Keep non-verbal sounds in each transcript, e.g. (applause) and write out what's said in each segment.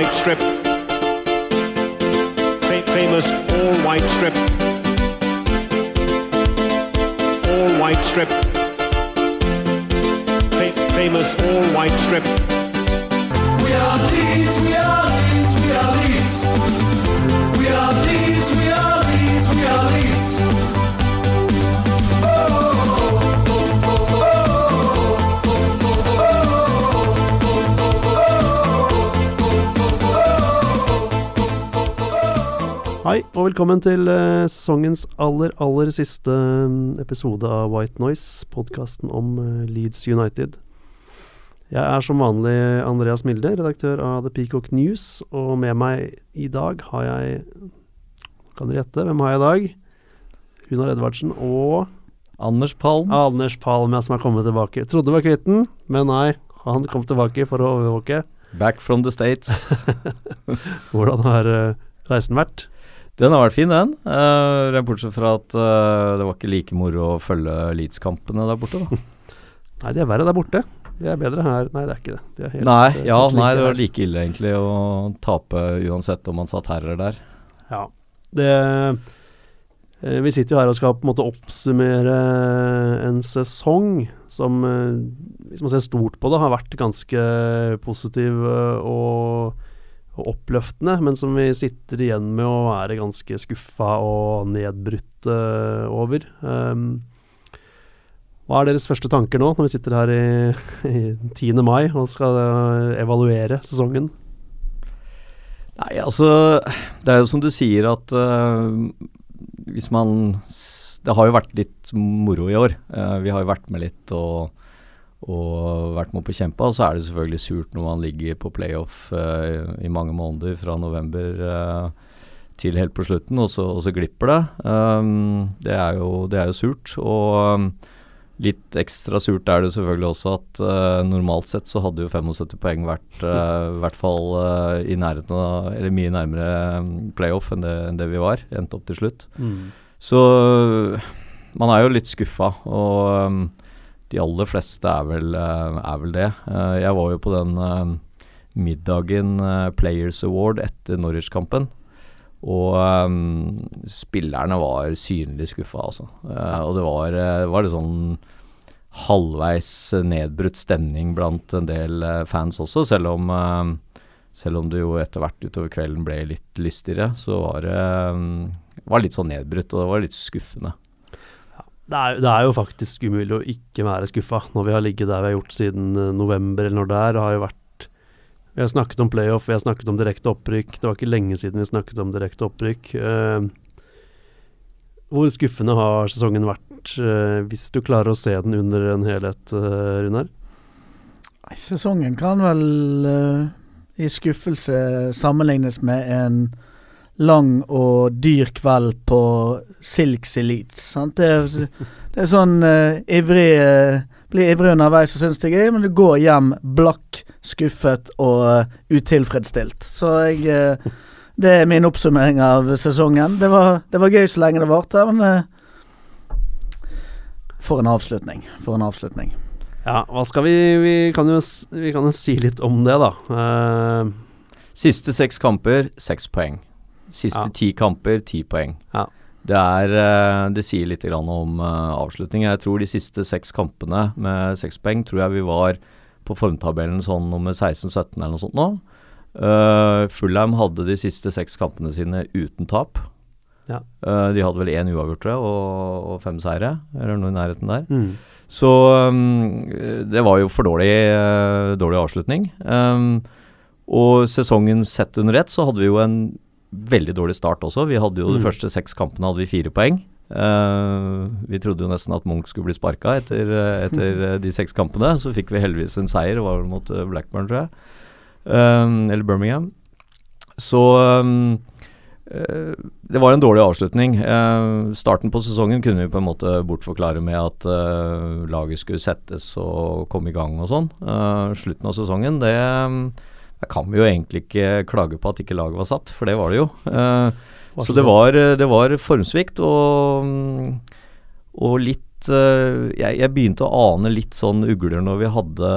white strip. Fa- famous all white strip. All white strip. Fa- famous all white strip. We are Leeds, Hei, og velkommen til eh, sesongens aller, aller siste mm, episode av White Noise, podkasten om eh, Leeds United. Jeg er som vanlig Andreas Milde, redaktør av The Peacock News, og med meg i dag har jeg Kan dere gjette? Hvem har jeg i dag? Runar Edvardsen og Anders Palm. Anders Palm, ja, som er kommet tilbake. Trodde det var kvitten, men nei. Han kom tilbake for å overvåke. Back from the States. (laughs) Hvordan har eh, reisen vært? Den har vært fin, den. Uh, bortsett fra at uh, det var ikke like moro å følge Leeds-kampene der borte, da. (laughs) Nei, de er verre der borte. De er bedre her. Nei, det er ikke det. De helt, nei, eh, ja, nei, det var like ille egentlig å tape uansett om man satt her eller der. Ja. Det Vi sitter jo her og skal på en måte oppsummere en sesong som, hvis man ser stort på det, har vært ganske positiv og, og oppløftende, men som vi sitter igjen med å være ganske skuffa og nedbrutt eh, over. Um, hva er deres første tanker nå, når vi sitter her i, (laughs) i 10. mai og skal eh, evaluere sesongen? Nei, altså Det er jo som du sier at uh, hvis man Det har jo vært litt moro i år. Vi har jo vært med litt og, og vært med opp og kjempa. Og så er det selvfølgelig surt når man ligger på playoff øh, i mange måneder fra november øh, til helt på slutten, og så, og så glipper det. Um, det, er jo, det er jo surt. Og um, Litt ekstra surt er det selvfølgelig også at uh, normalt sett så hadde jo 75 poeng vært uh, i hvert fall uh, i nærheten av Eller mye nærmere mm, playoff enn det, enn det vi var. Endte opp til slutt. Så øh, man er jo litt skuffa, og øhm, de aller fleste er vel, øh, er vel det. Eh, jeg var jo på den øh, middagen Players Award etter Norwich-kampen. Og um, spillerne var synlig skuffa, altså. Eh, og det var, var litt sånn halvveis nedbrutt stemning blant en del fans også, selv om selv om det jo etter hvert utover kvelden ble litt lystigere, så var det um, var litt sånn nedbrutt, og det var litt skuffende. Det er, det er jo faktisk umulig å ikke være skuffa når vi har ligget der vi har gjort siden eh, november, eller når det er. Har jo vært Vi har snakket om playoff, vi har snakket om direkte opprykk. Det var ikke lenge siden vi snakket om direkte opprykk. Uh, hvor skuffende har sesongen vært, uh, hvis du klarer å se den under en helhet, uh, Runar? Sesongen kan vel i skuffelse sammenlignes med en lang og dyr kveld på Silks Elite. Sant? Det, er, det er sånn uh, ivrig uh, Blir ivrig underveis og syns det er gøy, men du går hjem blakk, skuffet og uh, utilfredsstilt. Så jeg uh, Det er min oppsummering av sesongen. Det var, det var gøy så lenge det varte, men For en avslutning. For en avslutning. Ja, hva skal vi Vi kan jo, vi kan jo si litt om det, da. Eh, Siste seks kamper, seks poeng. Siste ti kamper, ti poeng. Ja. Det, er, eh, det sier litt om uh, avslutning. Jeg tror de siste seks kampene med seks poeng tror jeg vi var på formtabellen sånn nummer 16-17 eller noe sånt nå. Uh, Fulham hadde de siste seks kampene sine uten tap. Ja. Uh, de hadde vel én uavgjort og, og fem seire, eller noe i nærheten der. mm. Så um, det var jo for dårlig, uh, dårlig avslutning. Um, og sesongen sett under ett, så hadde vi jo en veldig dårlig start også. Vi hadde jo de Mm. første seks kampene hadde vi fire poeng. Uh, vi trodde jo nesten at Munch skulle bli sparka etter, eh, etter (laughs) eh, de seks kampene. Så fikk vi heldigvis en seier, det var vel mot Blackburn, tror jeg. Uh, eller Birmingham. Så um, det var en dårlig avslutning. Starten på sesongen kunne vi på en måte bortforklare med at laget skulle settes og komme i gang og sånn. Slutten av sesongen, det der kan vi jo egentlig ikke klage på at ikke laget var satt, for det var det jo. Uh, Var så så det var, det var formsvikt og, og litt eh, jeg, jeg begynte å ane litt sånn ugler når vi hadde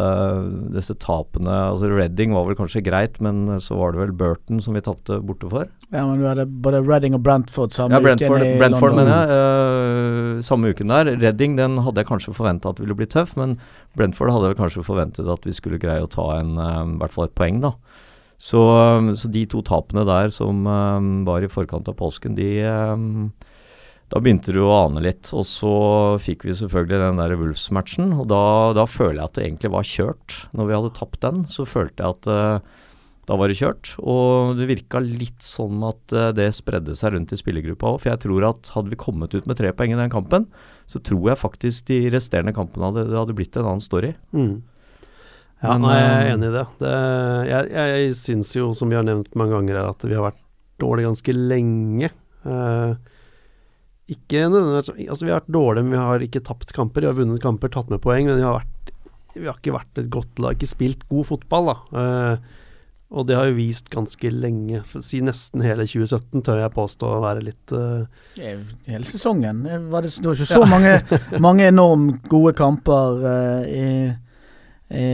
disse tapene. Altså Redding var vel kanskje greit, men så var det vel Burton som vi tapte borte for. Ja, men du hadde både Redding og Brentford samme Ja, Brentford, uken i Brentford London. mener jeg. eh, samme uken der. Redding den hadde jeg kanskje forventa at ville bli tøff, men Brentford hadde vel kanskje forventet at vi skulle greie å ta en, uh, i hvert fall et poeng, da. Så, eh, så de to tapene der som eh, var i forkant av påsken, de eh, Da begynte du å ane litt. Og så fikk vi selvfølgelig den der Wolfs-matchen. og da, da føler jeg at det egentlig var kjørt. Når vi hadde tapt den, så følte jeg at uh, da var det kjørt. Og det virka litt sånn at uh, det spredde seg rundt i spillergruppa òg. For jeg tror at hadde vi kommet ut med tre poeng i den kampen, så tror jeg faktisk de resterende kampene hadde, det hadde blitt en annen story. Mm. Ja, Men, nei, jeg er eh, enig i det. det jeg jeg syns jo, som vi har nevnt mange ganger at vi har vært dårlige ganske lenge. Eh, ikke Altså, vi har vært dårlige, men vi har ikke tapt kamper. Vi har vunnet kamper, tatt med poeng, men vi har, vært, vi har ikke vært et godt lag. Ikke spilt god fotball, da. Eh, og det har jo vist ganske lenge. Si nesten hele 2017, tør jeg påstå å være litt eh, Ja, Hele sesongen. Var det, det var ikke så mange, (laughs) mange enormt gode kamper eh, i, i,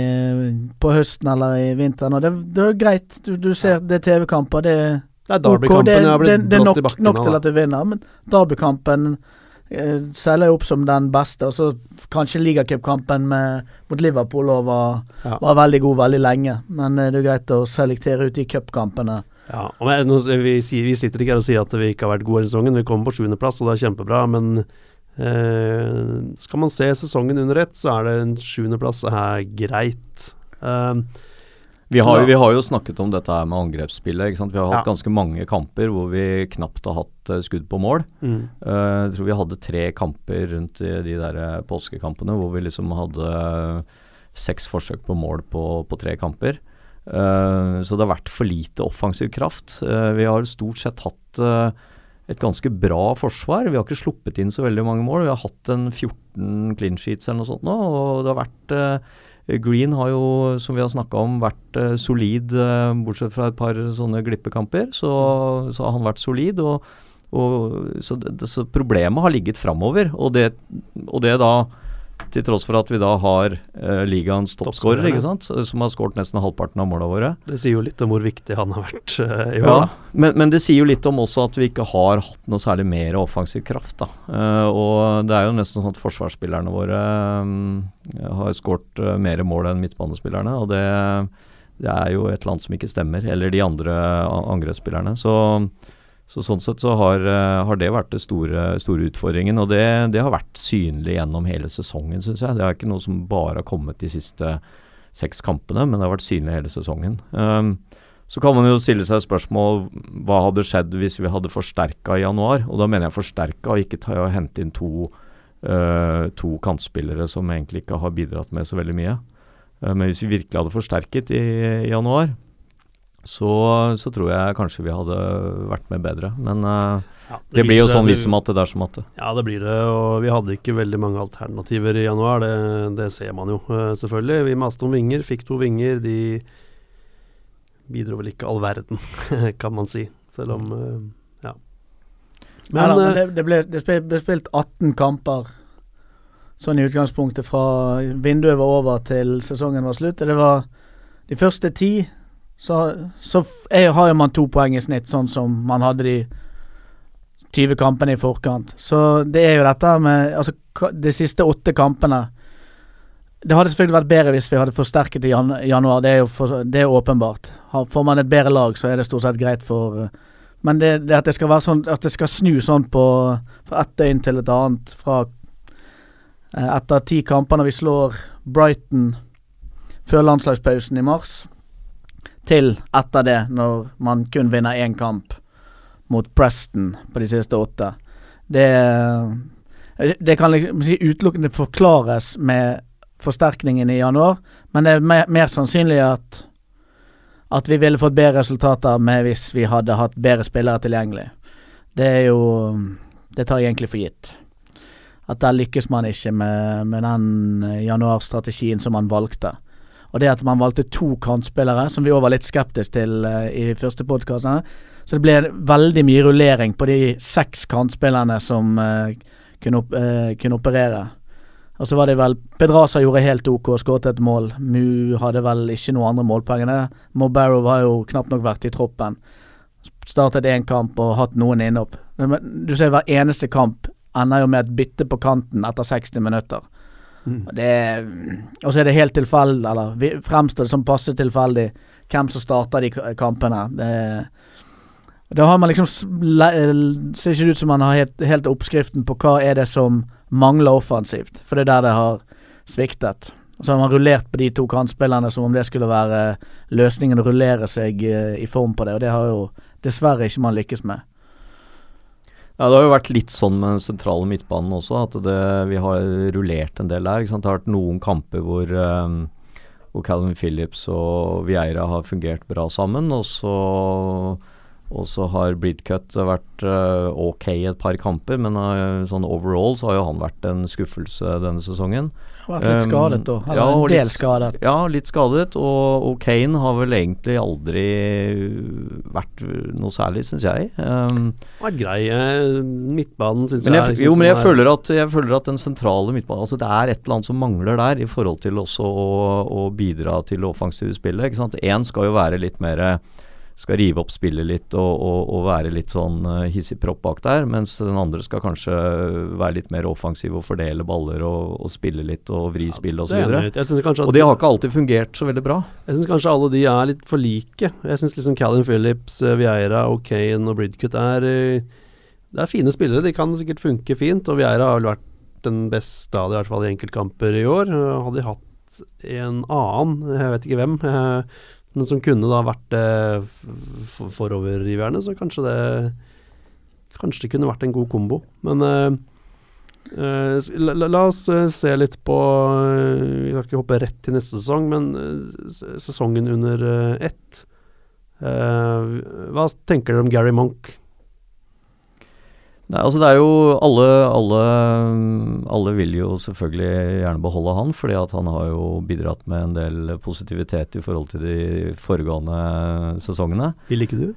på høsten eller i vinteren. Og det, det er greit. Du, du ser det er TV-kamper. Det er Det er Derby-kampen det, jeg har blitt det er blåst i nok, bakken nok av, til at du vinner. Men Derby-kampen eh, seiler opp som den beste. Og så kanskje ligacupkampen mot Liverpool var, Ja. var veldig god veldig lenge. Men eh, det er greit å selektere ut de cupkampene. Ja, men, vi, vi sitter ikke her og sier at vi ikke har vært gode i sesongen. Vi kommer på sjuendeplass, og det er kjempebra. Men eh, skal man se sesongen under ett, så er det en sjuendeplass er greit. Eh, Vi har, vi har jo snakket om dette her med angrepsspillet. ikke sant? Vi har hatt Ja. ganske mange kamper hvor vi knapt har hatt eh, skudd på mål. mm, Uh, jeg tror vi hadde tre kamper rundt de der eh, påskekampene hvor vi liksom hadde seks forsøk på mål på, på tre kamper. Uh, så det har vært for lite offensiv kraft. Uh, vi har stort sett hatt et ganske bra forsvar. Vi har ikke sluppet inn så veldig mange mål. Vi har hatt en 14 clean sheets eller noe sånt nå, og det har vært Green har jo, som vi har snakka om, vært eh, solid, eh, bortsett fra et par sånne glippekamper. Så, så har han vært solid. og og, så, så problemet har ligget framover, og det, og det da til tross for at vi da har uh, ligaens toppskårer, ikke sant, som har skåret nesten halvparten av måla våre. det sier jo litt om hvor viktig han har vært uh, i år. Ja, men, men det sier jo litt om også at vi ikke har hatt noe særlig mer offensiv kraft. da. Uh, og det er jo nesten sånn at forsvarsspillerne våre um, har skåret mer mål enn midtbanespillerne. Og det, det er jo et land som ikke stemmer. Eller de andre angrepsspillerne. Så, så sånn sett så har, eh, har det vært den store, store utfordringen. Og det, det har vært synlig gjennom hele sesongen, syns jeg. Det er ikke noe som bare har kommet de siste seks kampene, men det har vært synlig hele sesongen. Um, så kan man jo stille seg spørsmål hva hadde skjedd hvis vi hadde forsterka i januar. Og da mener jeg forsterka, og ikke ta og hente inn to, uh, to kantspillere som egentlig ikke har bidratt med så veldig mye. Uh, men hvis vi virkelig hadde forsterket i, i januar, så, så tror jeg kanskje vi hadde vært med bedre. Men uh, Ja, det blir jo sånn hvis som at det som at det. Ja, det blir det. Og vi hadde ikke veldig mange alternativer i januar. Det, det ser man jo, eh, selvfølgelig. Vi maste om vinger, fikk to vinger. De bidro vel ikke all verden, (laughs) kan man si. Selv om uh, Ja. Men, Neida, men det, det, ble, det ble spilt 18 kamper sånn i utgangspunktet fra vinduet var over til sesongen var slutt. Det var de første ti, så, så er, har man to poeng i snitt, sånn som man hadde de 20 kampene i forkant. Så det er jo dette med Altså, de siste åtte kampene Det hadde selvfølgelig vært bedre hvis vi hadde forsterket i jan januar, det er jo for, det er åpenbart. Får man et bedre lag, så er det stort sett greit for eh, men det, det at det skal være sånn At det skal snu sånn på fra ett døgn til et annet fra eh, Etter ti kamper når vi slår Brighton før landslagspausen i mars, til etter det, når man kun vinner én kamp mot Preston på de siste åtte. Det Det kan liksom utelukkende forklares med forsterkningen i januar, men det er mer, mer sannsynlig at at vi ville fått bedre resultater med hvis vi hadde hatt bedre spillere tilgjengelig. Det er jo Det tar jeg egentlig for gitt. At der lykkes man ikke med, med den eh, januarstrategien som man valgte. Og det at man valgte to kantspillere, som vi òg var litt skeptiske til uh, i første podkast. Så det ble veldig mye rullering på de seks kantspillerne som uh, kunne, op uh, kunne operere. Og så var det vel Pedraza gjorde helt OK og skåret et mål. Mu hadde vel ikke noen andre målpoeng enn. Mo Barrow har jo knapt nok vært i troppen. Startet én kamp og hatt noen innhopp. Du ser hver eneste kamp ender jo med et bytte på kanten etter 60 minutter. Mm. Og så er det helt tilfeldig, eller fremstår det som passe tilfeldig hvem som starter de kampene. Det, da har man liksom Ser ikke ut som man har helt, helt oppskriften på hva er det som mangler offensivt, for det er der det har sviktet. Og så har man rullert på de to kantspillerne som om det skulle være løsningen å rullere seg eh, i form på det, og det har jo dessverre ikke man lykkes med. Ja, Det har jo vært litt sånn med den sentrale midtbanen også, at det, vi har rullert en del der. Det har vært noen kamper hvor, um, hvor Calvin Phillips og Vieira har fungert bra sammen, og så, og så har Bridcut vært uh, ok et par kamper, men uh, sånn overall så har jo han vært en skuffelse denne sesongen. Vært litt Um, skadet da, eller ja, og en del litt- skadet. Ja, litt skadet, og, og Kane har vel egentlig aldri vært noe særlig, syns jeg. Um, Vært grei. eh, Midtbanen syns jeg, jeg, er liksom jo, men jeg føler, at, jeg føler at den sentrale midtbanen altså Det er et eller annet som mangler der i forhold til også å, å bidra til det offensive spillet. ikke sant? Én skal jo være litt mer Skal rive opp spillet litt og, og, og være litt sånn uh, hissigpropp bak der, mens den andre skal kanskje være litt mer offensiv og fordele baller og, og spille litt og vri spillet osv. enig. Jeg at Og det har ikke alltid fungert så veldig bra. Jeg syns kanskje alle de er litt for like. Jeg syns liksom Callum Phillips, eh, Vieira O'Kane Kane og Bridcut er eh, Det er fine spillere. De kan sikkert funke fint. Og Vieira har vel vært den beste av det, i hvert fall i enkeltkamper i år. Eh, Hadde de hatt en annen, jeg vet ikke hvem, eh, men som kunne da vært eh, foroverriverne, så kanskje det Kanskje det kunne vært en god kombo. Men eh, eh, la, la, oss eh, se litt på eh, Vi skal ikke hoppe rett til neste sesong, men eh, sesongen under ett. Hva tenker dere om Gary Monk? Nei, altså det er jo alle, alle, alle vil jo selvfølgelig gjerne beholde han, fordi at han har jo bidratt med en del positivitet i forhold til de foregående sesongene. Vil ikke du?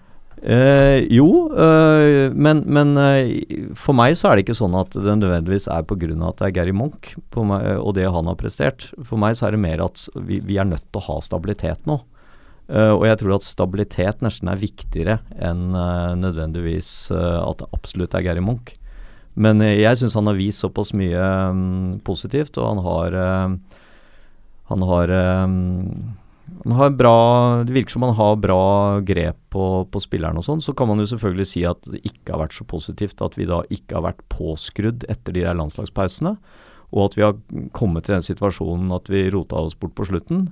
Eh, jo, eh, men, men eh, for meg så er det ikke sånn at det nødvendigvis er pga. at det er Gary Monk på meg, og det han har prestert. For meg så er det mer at vi, vi er nødt til å ha stabilitet nå. Eh, og jeg tror at stabilitet nesten er viktigere enn uh, nødvendigvis uh, at det absolutt er Gary Munch. Men jeg syns han har vist såpass mye um, positivt, og han har Han har han har bra, Det virker som han har bra grep på, på spilleren og sånn. Så kan man jo selvfølgelig si at det ikke har vært så positivt at vi da ikke har vært påskrudd etter de der landslagspausene. Og at vi har kommet til den situasjonen at vi rota oss bort på slutten.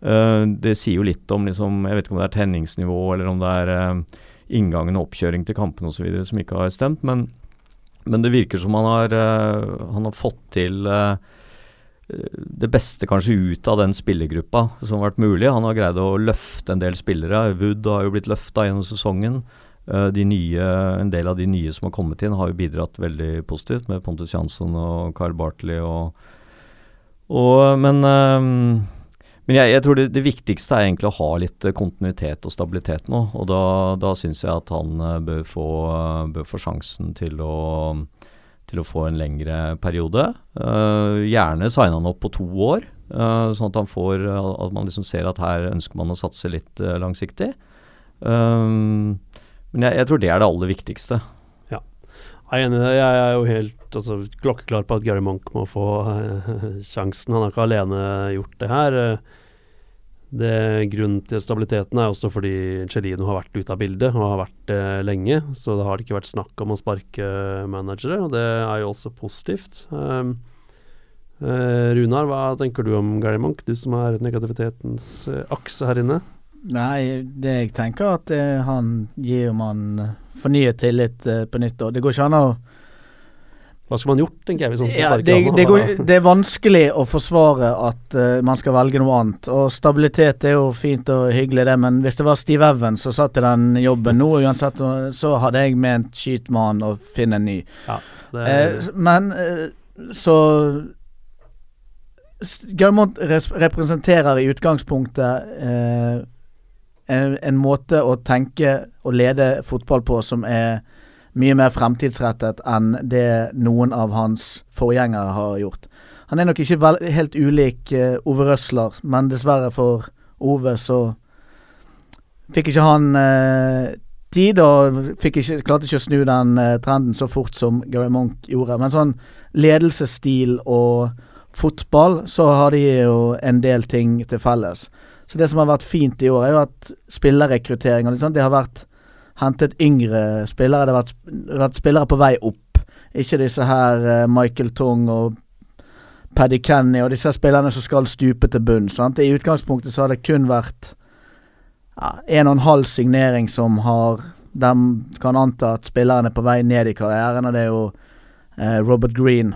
Eh, det sier jo litt om liksom, Jeg vet ikke om det er tenningsnivå eller om det er uh, inngangen og oppkjøring til kampene osv. som ikke har stemt. Men, men det virker som han har, eh, han har fått til eh, det beste kanskje ut av den spillergruppa som har vært mulig. Han har greid å løfte en del spillere. Wood har jo blitt løfta gjennom sesongen. Eh, De nye, en del av de nye som har kommet inn, har jo bidratt veldig positivt, med Pontus Jansson og Carl Bartley og, og Men, eh, men jeg, jeg tror det, det viktigste er egentlig å ha litt eh, kontinuitet og stabilitet nå. Og da, da syns jeg at han eh, bør få, eh, bør få sjansen til å til å få en lengre periode. Uh, gjerne signe han opp på to år, uh, sånn at, får, at man liksom ser at her ønsker man å satse litt uh, langsiktig. Um, men jeg, jeg tror det er det aller viktigste. Jeg er enig i det. Jeg er jo helt altså, klokkeklar på at Gary Monk må få uh, (laughs) sjansen. Han har ikke alene gjort det her. Eh, Det Grunnen til stabiliteten er også fordi Celino har vært ute av bildet, og har vært det lenge. Så det har ikke vært snakk om å sparke managere, og det er jo også positivt. Um, uh, Runar, hva tenker du om Gary Monk, du som er negativitetens eh, akse her inne? Nei, det jeg tenker at eh, han gir man fornyet tillit eh, på nytt. Og det går ikke an å Hva skulle man gjort, tenker jeg, hvis man skulle ja, det, det, går, det er vanskelig å forsvare at uh, man skal velge noe annet. Og stabilitet er jo fint og hyggelig, det, men hvis det var Steve Evans som satt i den jobben nå, uansett, så hadde jeg ment skyt han og finn en ny. Det, uh, men uh, så Gaumont representerer i utgangspunktet en, måte å tenke og lede fotball på som er mye mer fremtidsrettet enn det noen av hans forgjengere har gjort. Han er nok ikke vel, helt ulik eh, Ove Røsler, men dessverre for Ove så fikk ikke han eh, tid, og ikke, klarte ikke å snu den eh, trenden så fort som Gary Monk gjorde. Men sånn ledelsesstil og fotball, så har de jo en del ting til felles. Så det som har vært fint i år, er jo at spillerrekruttering og litt sånt, det har vært hentet yngre spillere. Det har vært, vært spillere på vei opp. Ikke disse her eh, Michael Tong og Paddy Kenny og disse spillerne som skal stupe til bunn. Sant? I utgangspunktet så har det kun vært ja, en og en halv signering som har De kan anta at spillerne er på vei ned i karrieren, og det er jo eh, Robert Green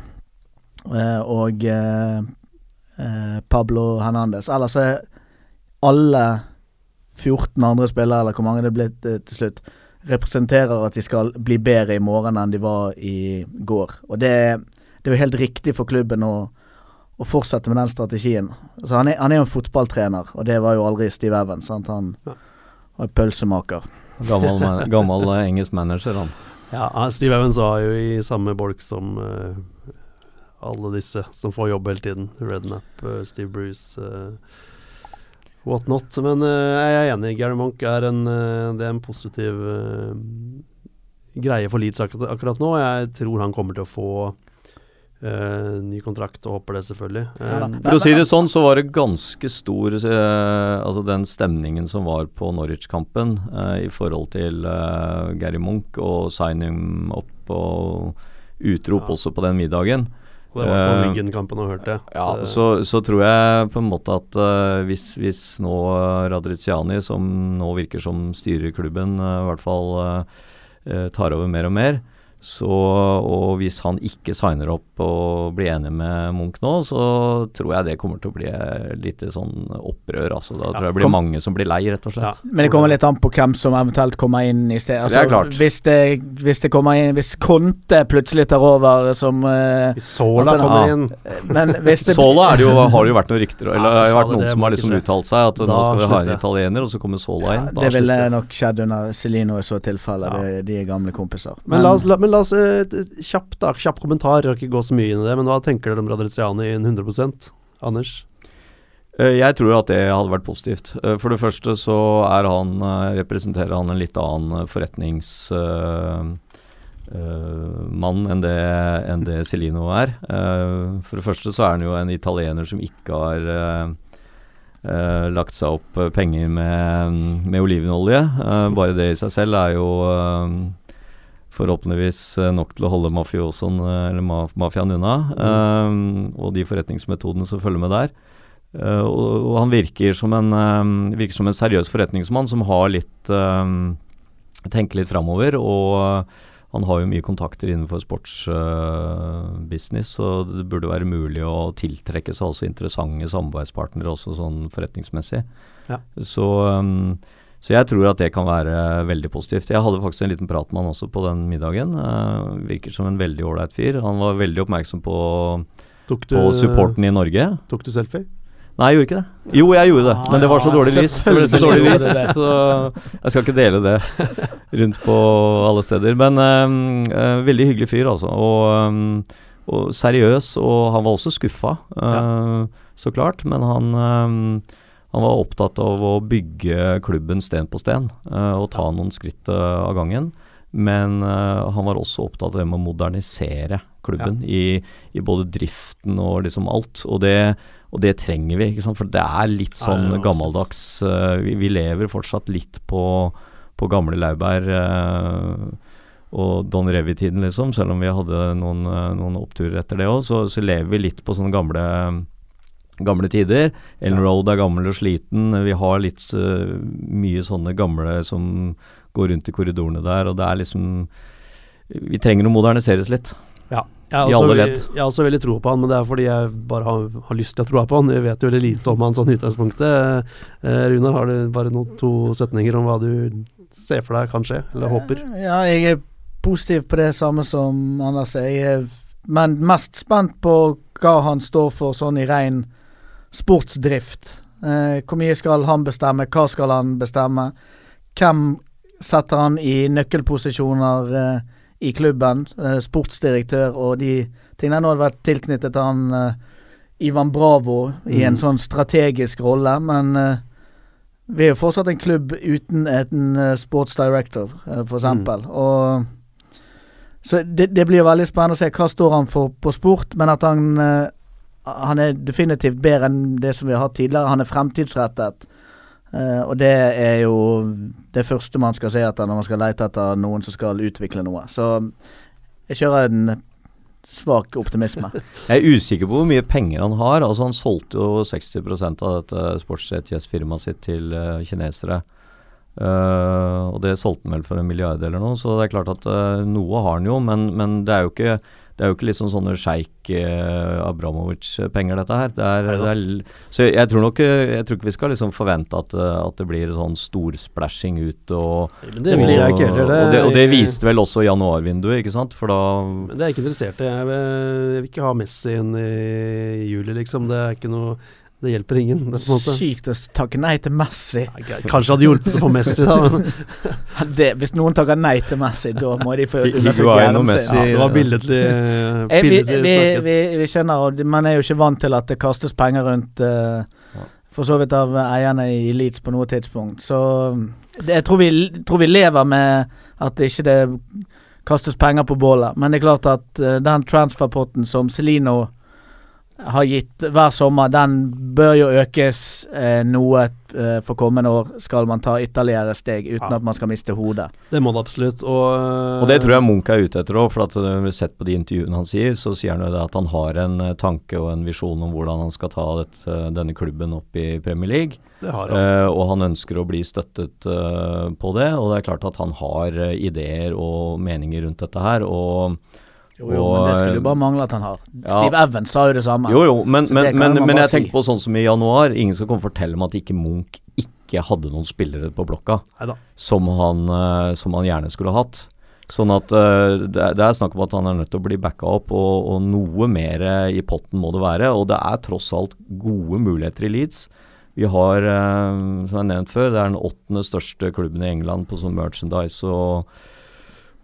eh, og eh, eh, Pablo Hernandez. Ellers er alle 14 andre spillere, eller hvor mange det ble eh, til slutt, representerer at de skal bli bedre i morgen enn de var i går. Og det, det er jo helt riktig for klubben å, å fortsette med den strategien. Altså han, er, han er jo en fotballtrener, og det var jo aldri Steve Evans. Sant? Han var pølsemaker. Gammel, man- (laughs) gammel eh, engelsk manager, han. Ja, Steve Evans var jo i samme bolk som uh, alle disse som får jobb hele tiden. Rednap, uh, Steve Bruce, uh, what not. Men eh, jeg er enig. Gary Monk er en, eh, det er en positiv eh, greie for Leeds akkurat, akkurat nå. Jeg tror han kommer til å få Uh, ny kontrakt, og håper det selvfølgelig. Ja. Eh, For å si det sånn, så var det ganske stor uh, Altså den stemningen som var på Norwich-kampen i forhold til Gary Munch og sign him up og utrop Ja. også på den middagen. Og det var på eh, Wiggen-kampen og hørte. Ja, Eh, så, så tror jeg på en måte at uh, hvis, hvis nå eh, Radriziani, som nå virker som styrer klubben, uh, i hvert fall eh, eh, tar over mer og mer, så, og hvis han ikke signer opp og blir enig med Munch nå, så tror jeg det kommer til å bli litt sånn opprør. Altså. Da Ja, tror jeg det blir kom- mange som blir lei, rett og ja, slett. Men det kommer litt an på hvem som eventuelt kommer inn i sted. Altså, Det er klart. Hvis det, hvis det kommer inn Hvis Konte plutselig tar over som uh, Hvis Sola kommer Ja. inn Men hvis det (laughs) Sola er det jo, har det jo vært noen rykter Eller Ja, det har jo vært noen det som har liksom uttalt seg at Da nå skal vi ha en italiener, og så kommer Sola inn. Da Det ville nok skjedd under Celino i så tilfelle. Ja. Det, de er gamle kompiser. Men, la oss, la, men la oss kjapp, da, kjapp kommentar, jeg skal ikke gå så mye inn i det, men hva tenker dere om Radriziani i en 100% Anders? Eh, Jeg tror at det hadde vært positivt. Eh, For det første så han, eh, representerer han en litt annen forretningsmann enn det, enn det Celino er. Eh, For det første så er han jo en italiener som ikke har eh, eh, lagt seg opp eh, penger med, med olivenolje. Eh, bare det i seg selv er jo eh, forhåpentligvis eh, nok til å holde mafiosoen, eh, eller ma mafiaen unna. Eh, og de forretningsmetodene som følger med der. Uh, og, og han virker som, en, um, virker som en seriøs forretningsmann som har litt um, Tenker litt framover. Og uh, han har jo mye kontakter innenfor sportsbusiness, så det burde være mulig å tiltrekke seg også interessante samarbeidspartnere også sånn forretningsmessig. Ja. Så, um, så jeg tror at det kan være veldig positivt. Jeg hadde faktisk en liten prat med han også på den middagen. Uh, virker som en veldig ålreit fyr. Han var veldig oppmerksom på, du, på supporten i Norge. Tok du selfie? Nei, jeg gjorde ikke det. Jo, jeg gjorde det, men det var så dårlig vis. Det ble så dårlig det. så jeg skal ikke dele det (laughs) rundt på alle steder. Men um, uh, veldig hyggelig fyr, altså. Og, um, og seriøs, og han var også skuffa, øh, så klart. Men han, øhm, han var opptatt av å bygge klubben sten på sten, øh, og ta noen skritt øh, av gangen. Men øh, han var også opptatt av det med å modernisere klubben i, i både driften og liksom alt. Og det, og det trenger vi, for det er litt sånn ja, absolutt. gammeldags vi, vi lever fortsatt litt på, på gamle laurbær. og Don Revy-tiden, liksom, selv om vi hadde noen, noen oppturer etter det òg, så, så lever vi litt på sånne gamle Gamle tider. Ellen Ja. Road er gammel og sliten. Vi har litt øh, mye sånne gamle som går rundt i korridorene der, og det er liksom Vi trenger å moderniseres litt. Ja. Jeg har, også. Jeg har også veldig tro på han, men det er fordi jeg bare har, har lyst til å tro på han. Jeg vet jo veldig lite om han sånn i utgangspunktet. Eh, Runar, har du bare noen to setninger om hva du ser for deg kan skje, eller håper? Ja, jeg er positiv på det samme som Anders er. Jeg er men mest spent på hva han står for sånn i ren sportsdrift. Eh, hvor mye skal han bestemme, hva skal han bestemme? Hvem setter han i nøkkelposisjoner eh, i klubben? Eh, sportsdirektør og de tingene. Nå har det vært tilknyttet han eh, Ivan Bravo i en Mm. sånn strategisk rolle, men eh, vi er jo fortsatt en klubb uten en eh, sports director, f.eks. Og så det, det blir veldig spennende å se hva står han for på sport, men at han Han er definitivt bedre enn det som vi har hatt tidligere. Han er fremtidsrettet. Uh, og det er jo det første man skal se etter når man skal lete etter noen som skal utvikle noe. Så jeg kjører en svak optimisme. (laughs) Jeg er usikker på hvor mye penger han har. Altså Han solgte jo 60% av dette sports-ETS-firmaet sitt til uh, kinesere. Uh, og det solgte han vel for en milliard eller noe, så det er klart at noe har han jo, men, men det er jo ikke det er jo ikke liksom sånne sjeik eh, Abramovic-penger, dette her. Det er, det er, så jeg tror nok eh, Jeg tror ikke vi skal liksom forvente at, eh, at det blir sånn storsplashing ut og det blir jeg ikke heller. og, det, og det viste vel også januarvinduet, ikke sant? For da Men det er jeg ikke interessert i. Jeg vil, jeg vil ikke ha Messi inn i juli, liksom. Det er ikke noe Det hjelper ingen. Det. Sykt å takke nei til Messi. Ja, Kanskje hadde hjulpet å få Messi, da. Men, (laughs) Det, hvis noen takker nei til Messi, da må de få undersøke hjernen Messi. sin. ja, det var billedlig, (laughs) Eh, vi, billedlig vi, snakket. vi, vi skjønner, og man er jo ikke vant til at det kastes penger rundt uh, For så vidt av eierne i Leeds på noe tidspunkt. Så det, jeg tror vi, tror vi lever med at det ikke det kastes penger på bålet. Men det er klart at uh, den transferpotten som Celino har gitt hver sommer, den bør jo økes eh, noe eh, for kommende år, skal man ta ytterligere steg uten Ja. at man skal miste hodet. Det må det absolutt. Og, Og det tror jeg Munch er ute etter òg, for at når vi har sett på de intervjuene han sier, så sier han jo det at han har en eh, tanke og en visjon om hvordan han skal ta dette, denne klubben opp i Premier League. det har han. Eh, og han ønsker å bli støttet eh, på det, og det er klart at han har eh, ideer og meninger rundt dette her. og Jo, jo, men det skulle jo bare mangle at han har. Ja. Steve Evans sa jo det samme. Jo, jo, men, men, men, men jeg si. tenker på sånn som i januar. Ingen skal komme og fortelle meg at ikke Munch ikke hadde noen spillere på blokka som han, eh, som han gjerne skulle hatt. Sånn at uh, det, er- det er snakk om at han er nødt til å bli backa opp, og, og noe mer eh, i potten må det være. Og det er tross alt gode muligheter i Leeds. Vi har, uh, som jeg nevnt før, det er den åttende største klubben i England på sånn merchandise og,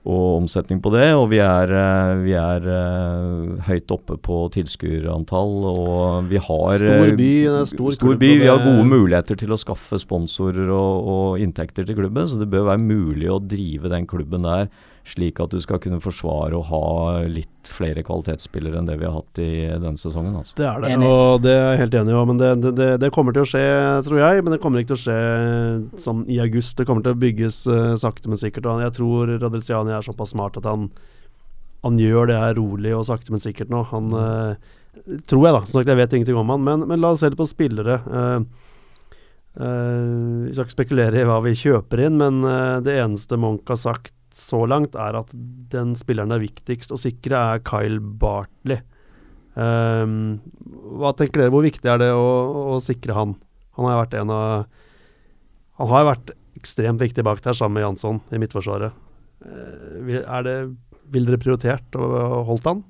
og omsetning på det. Og vi er, eh, vi er eh, høyt oppe på tilskuerantall, og vi har Stor eh, by, stor stor by. Vi har gode muligheter til å skaffe sponsorer og, og inntekter til klubben, så det bør være mulig å drive den klubben der slik at du skal kunne forsvare å ha litt flere kvalitetsspillere enn det vi har hatt i denne sesongen. Altså. Det er det, og det er jeg helt enig i. Men det, det, det, det kommer til å skje, tror jeg. Men det kommer ikke til å skje sånn i august. Det kommer til å bygges uh, sakte, men sikkert. Og jeg tror Radelsiani er såpass smart at han, han gjør det her rolig og sakte, men sikkert nå. Han uh, Tror jeg, da. Som sagt, jeg vet ingenting om han. Men, men la oss se litt på spillere. Uh, Uh, vi skal ikke spekulere i hva vi kjøper inn, men uh, det eneste Monk har sagt så langt, er at den spilleren det er viktigst å sikre, er Kyle Bartley. Um, hva tenker dere, hvor viktig er det å, å sikre han? Han har vært en av Han har vært ekstremt viktig bak der, sammen med Jansson i Midtforsvaret. Eh, er det, vil dere prioritert å holdt han?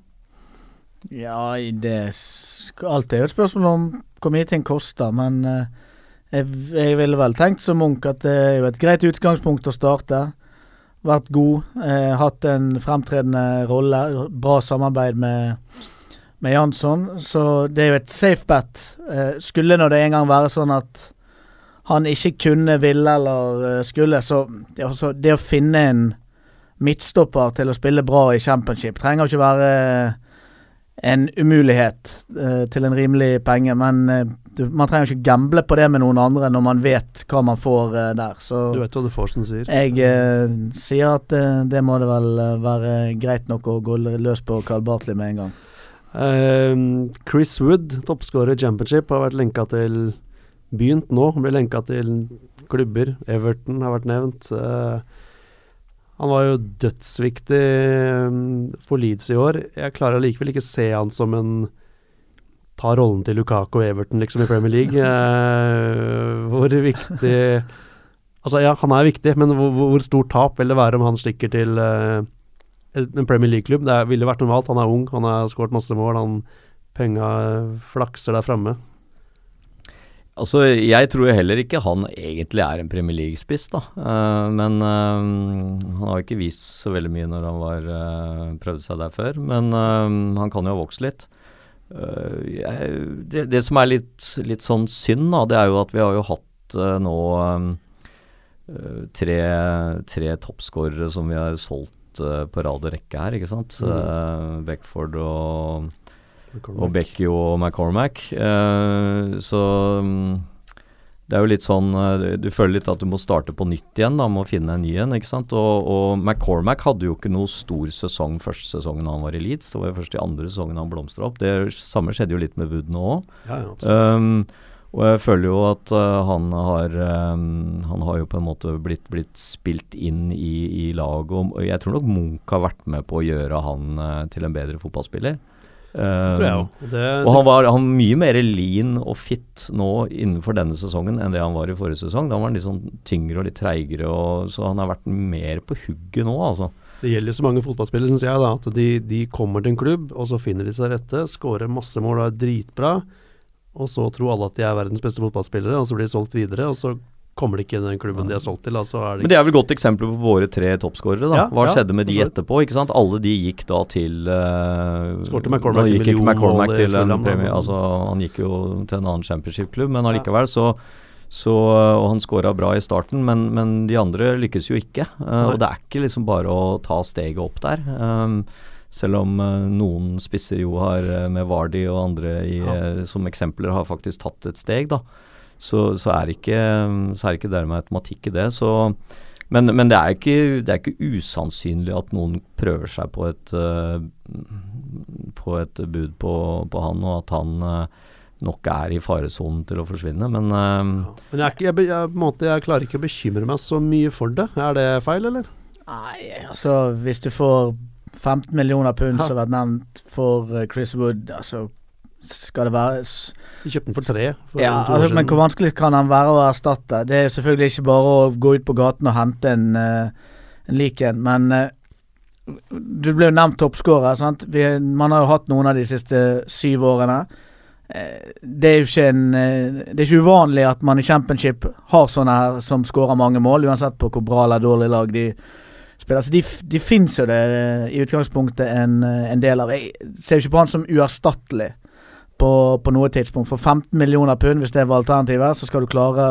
Ja, det er jo et spørsmål om hvor mye ting koster, men eh, jeg, jeg ville vel tenkt som Munch at det er jo et greit utgangspunkt å starte. Vært god, eh, hatt en fremtredende rolle, bra samarbeid med, med Jansson. Så det er jo et safe bet. Eh, skulle nå det en gang være sånn at han ikke kunne, ville eller eh, skulle, så det, også, det å finne en midtstopper til å spille bra i championship trenger ikke være en umulighet eh, til en rimelig penge, men eh, du, man trenger ikke gamble på det med noen andre når man vet hva man får eh, der. Så Du vet hva du får, som sier. jeg eh, sier at eh, det må det vel eh, være greit nok å gå løs på Carl Bartley med en gang. Ehm, Chris Wood, toppskårer i Championship, har vært lenka til Begynt nå, blir lenka til klubber. Everton har vært nevnt. Eh, han var jo dødsviktig ehm, for Leeds i år. Jeg klarer allikevel ikke se han som en Ta rollen til Lukaku og Everton liksom i Premier League. (laughs) Eh, hvor viktig Altså, ja, han er viktig, men hvor, hvor stort tap vil det være om han stikker til eh, en Premier League-klubb. Det ville vært normalt. Han er ung, han har skåret masse mål. Han Penga flakser der framme. Altså, jeg tror jo heller ikke han egentlig er en Premier League-spiss, da. Uh, men uh, han har ikke vist så veldig mye når han var, uh, prøvde seg der før. Men han kan jo ha vokst litt. jeg, det, det som er litt, litt sånn synd, da, det er jo at vi har jo hatt nå tre, tre toppskårere som vi har solgt på rad og rekke her, ikke sant. Mm. Beckford og og Becky og McCormack. Eh, så mm, det er jo litt sånn eh, Du føler litt at du må starte på nytt igjen, da, med å finne en ny en. ikke sant? Og, og McCormack hadde jo ikke noe stor sesong første sesongen han var i Leeds. Det var jo først i andre sesongen han blomstra opp. Det samme skjedde jo litt med Wood nå òg. Ja, ja. Um, og jeg føler jo at uh, han har um, Han har jo på en måte blitt, blitt spilt inn i, i laget. Og jeg tror nok Munch har vært med på å gjøre han uh, til en bedre fotballspiller. Det tror jeg også òg. Det, og han var han var mye mer lean og fit nå innenfor denne sesongen enn det han var i forrige sesong. Da var han litt sånn tyngre og litt treigere, og, så han har vært mer på hugget nå, altså. det gjelder så mange fotballspillere, syns jeg, da, at de, de kommer til en klubb, og så finner de seg rette, skårer masse mål og er dritbra, og så tror alle at de er verdens beste fotballspillere, og så blir de solgt videre, og så kommer de ikke i den klubben de er solgt til. Altså er de Men det er vel godt eksempel på våre tre toppskårere, da. Ja, Hva ja, skjedde med de etterpå? ikke sant? Alle de gikk da til uh, Skårte McCormack gikk ikke McCormack til en premie, altså Han gikk jo til en annen championship-klubb, men allikevel så så, og han skåra bra i starten, men, men de andre lykkes jo ikke. Uh, og det er ikke liksom bare å ta steget opp der. Um, selv om uh, noen spisser jo har, med Vardy og andre i, Ja. som eksempler, har faktisk tatt et steg, da. Så, så er ikke, så er ikke dermed automatikk i det. Så, men, men det, er ikke, det er ikke usannsynlig at noen prøver seg på et, uh, på et bud på, på han, og at han uh, nok er i faresonen til å forsvinne. Men uh, Men jeg, er ikke, jeg, jeg, på en måte, jeg klarer ikke å bekymre meg så mye for det. Er det feil, eller? Nei, altså hvis du får 15 millioner pund, som har vært nevnt for eh, Chris Wood, altså skal det være Vi kjøpte den for tre. For Ja, altså, men hvor vanskelig kan han være å erstatte? Det er jo selvfølgelig ikke bare å gå ut på gaten og hente en, eh, en lik en, men eh, du ble jo nevnt toppskårer. man har jo hatt noen av de siste syv årene. Eh, Det er jo ikke en Det er ikke uvanlig at man i championship har sånne her som skårer mange mål, uansett på hvor bra eller dårlig lag de spiller. Så de, de fins jo det i utgangspunktet en, en del av. Jeg ser jo ikke på han som uerstattelig på, på noe tidspunkt. For 15 millioner pund, hvis det var alternativet, så skal du klare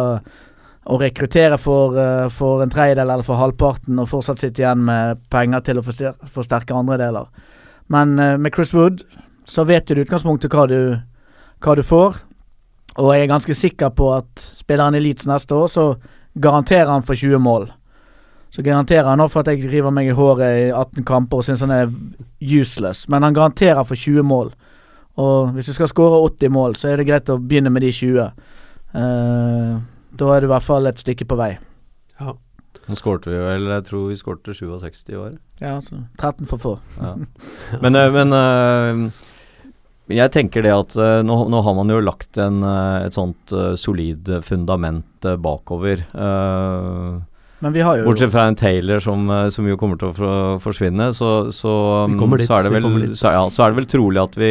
å rekruttere for, eh, for en tredjedel eller for halvparten, og fortsatt sitte igjen med penger til å forsterke andre deler. Men eh, med Chris Wood så vet du i utgangspunktet hva du, hva du får. Og jeg er ganske sikker på at spiller han Elites neste år, så garanterer han for 20 mål. Så garanterer han nå for at jeg river meg i håret i 18 kamper og syns han er useless, men han garanterer for 20 mål. Og hvis du skal skåre 80 mål, så er det greit å begynne med de 20. Uh, da er du i hvert fall et stykke på vei. Ja. nå skårte vi vel Jeg tror vi skårte 67 i år. Ja, altså 13 for få. Ja. Men, eh, men uh, jeg tenker det at uh, nå, nå har man jo lagt en, eh, et sånt eh, solid fundament eh, bakover. eh, Men vi har jo Bortsett fra en Taylor som, eh, som jo kommer til å forsvinne, så, så, dit, så, er det vel, så, ja, så er det vel trolig at vi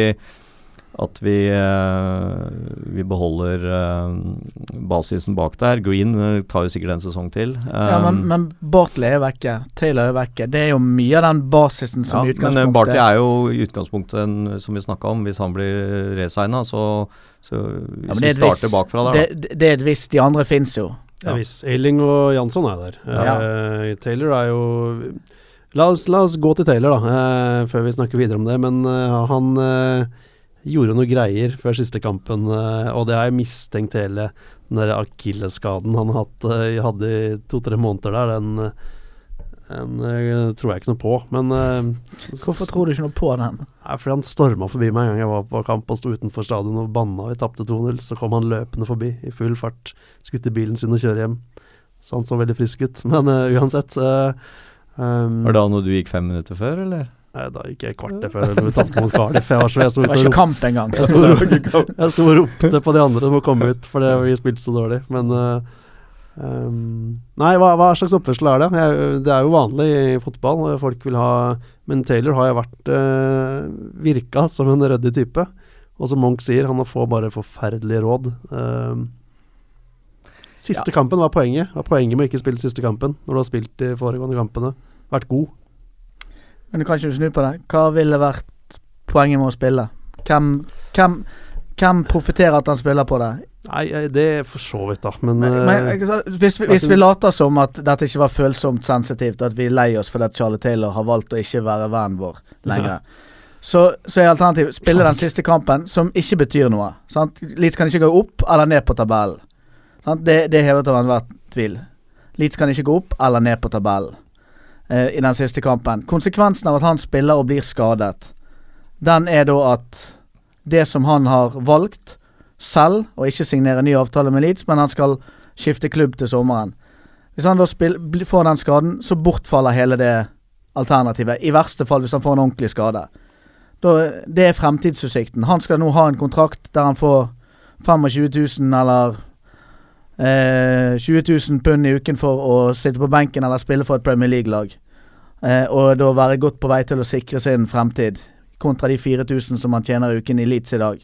at vi, eh, vi beholder eh, basisen bak der. Green eh, tar jo sikkert en sesong til. ja, men, men Bartley er vekke. Taylor er vekke. Det er jo mye av den basisen som i ja, men Bartley er jo i utgangspunktet en, som vi snakka om, hvis han blir resigna, så, så hvis ja, vi er starter vis, bakfra der, da. det, det er et visst. De andre fins jo. Ja visst. Eiling og Jansson er der. Ja. Uh, Taylor er jo la oss, la oss gå til Taylor, da, uh, før vi snakker videre om det. Men uh, han gjorde noe greier før siste kampen, eh, og det har jeg mistenkt hele den der akilleskaden han hadde, eh, hadde i to-tre måneder der. Den, den eh, tror jeg ikke noe på, men Hvorfor tror du ikke noe på den? Nei, fordi han storma forbi meg en gang jeg var på kamp og sto utenfor stadion og banna. Vi tapte 2-0. Så kom han løpende forbi i full fart. skutte bilen sin og kjøre hjem. Så han så veldig frisk ut. (laughs) Men uh, uansett um, Var det da når du gikk fem minutter før, eller? Da gikk jeg kvartet før vi tapte mot Cardiff. Jeg var så jeg sto Det var ikke kamp engang. jeg sto, og- (laughs) jeg sto og ropte på de andre om å komme ut, fordi vi spilte så dårlig. Men uh, um, Nei, hva, hva slags oppførsel er det? Jeg, det er jo vanlig i fotball. eh, Folk vil ha Men Taylor har jo vært uh, virka som en ryddig type. Og som Monk sier, han får bare forferdelige råd. Um, siste kampen var poenget. Var poenget med å ikke spille siste kampen, når du har spilt de foregående kampene. Vært god. Men du kan ikke snu på det. Hva ville vært poenget med å spille? Hvem, hvem, hvem profitterer at han spiller på det? Nei, det er for så vidt, da. Men, Men, men eh, hvis, vi, hvis vi later som at dette ikke var følsomt sensitivt, at vi er lei oss fordi Charlie Taylor har valgt å ikke være vennen vår lenger, (laughs) så, så er alternativet spille den siste kampen, som ikke betyr noe. Sant? Leeds kan ikke gå opp eller ned på tabellen. Det, det er hevet over enhver tvil. Leeds kan ikke gå opp eller ned på tabellen eh, i den siste kampen. Konsekvensen av at han spiller og blir skadet, den er da at det som han har valgt selv, og ikke signere ny avtale med Leeds, men han skal skifte klubb til sommeren. Hvis han da spiller, får den skaden, så bortfaller hele det alternativet. I verste fall hvis han får en ordentlig skade. Da, det er fremtidsutsikten. Han skal nå ha en kontrakt der han får 25 000 eller eh, 20 000 pund i uken for å sitte på benken eller spille for et Premier League-lag. Eh, og da være godt på vei til å sikre sin fremtid, kontra de 4000 som han tjener i uken i Leeds i dag.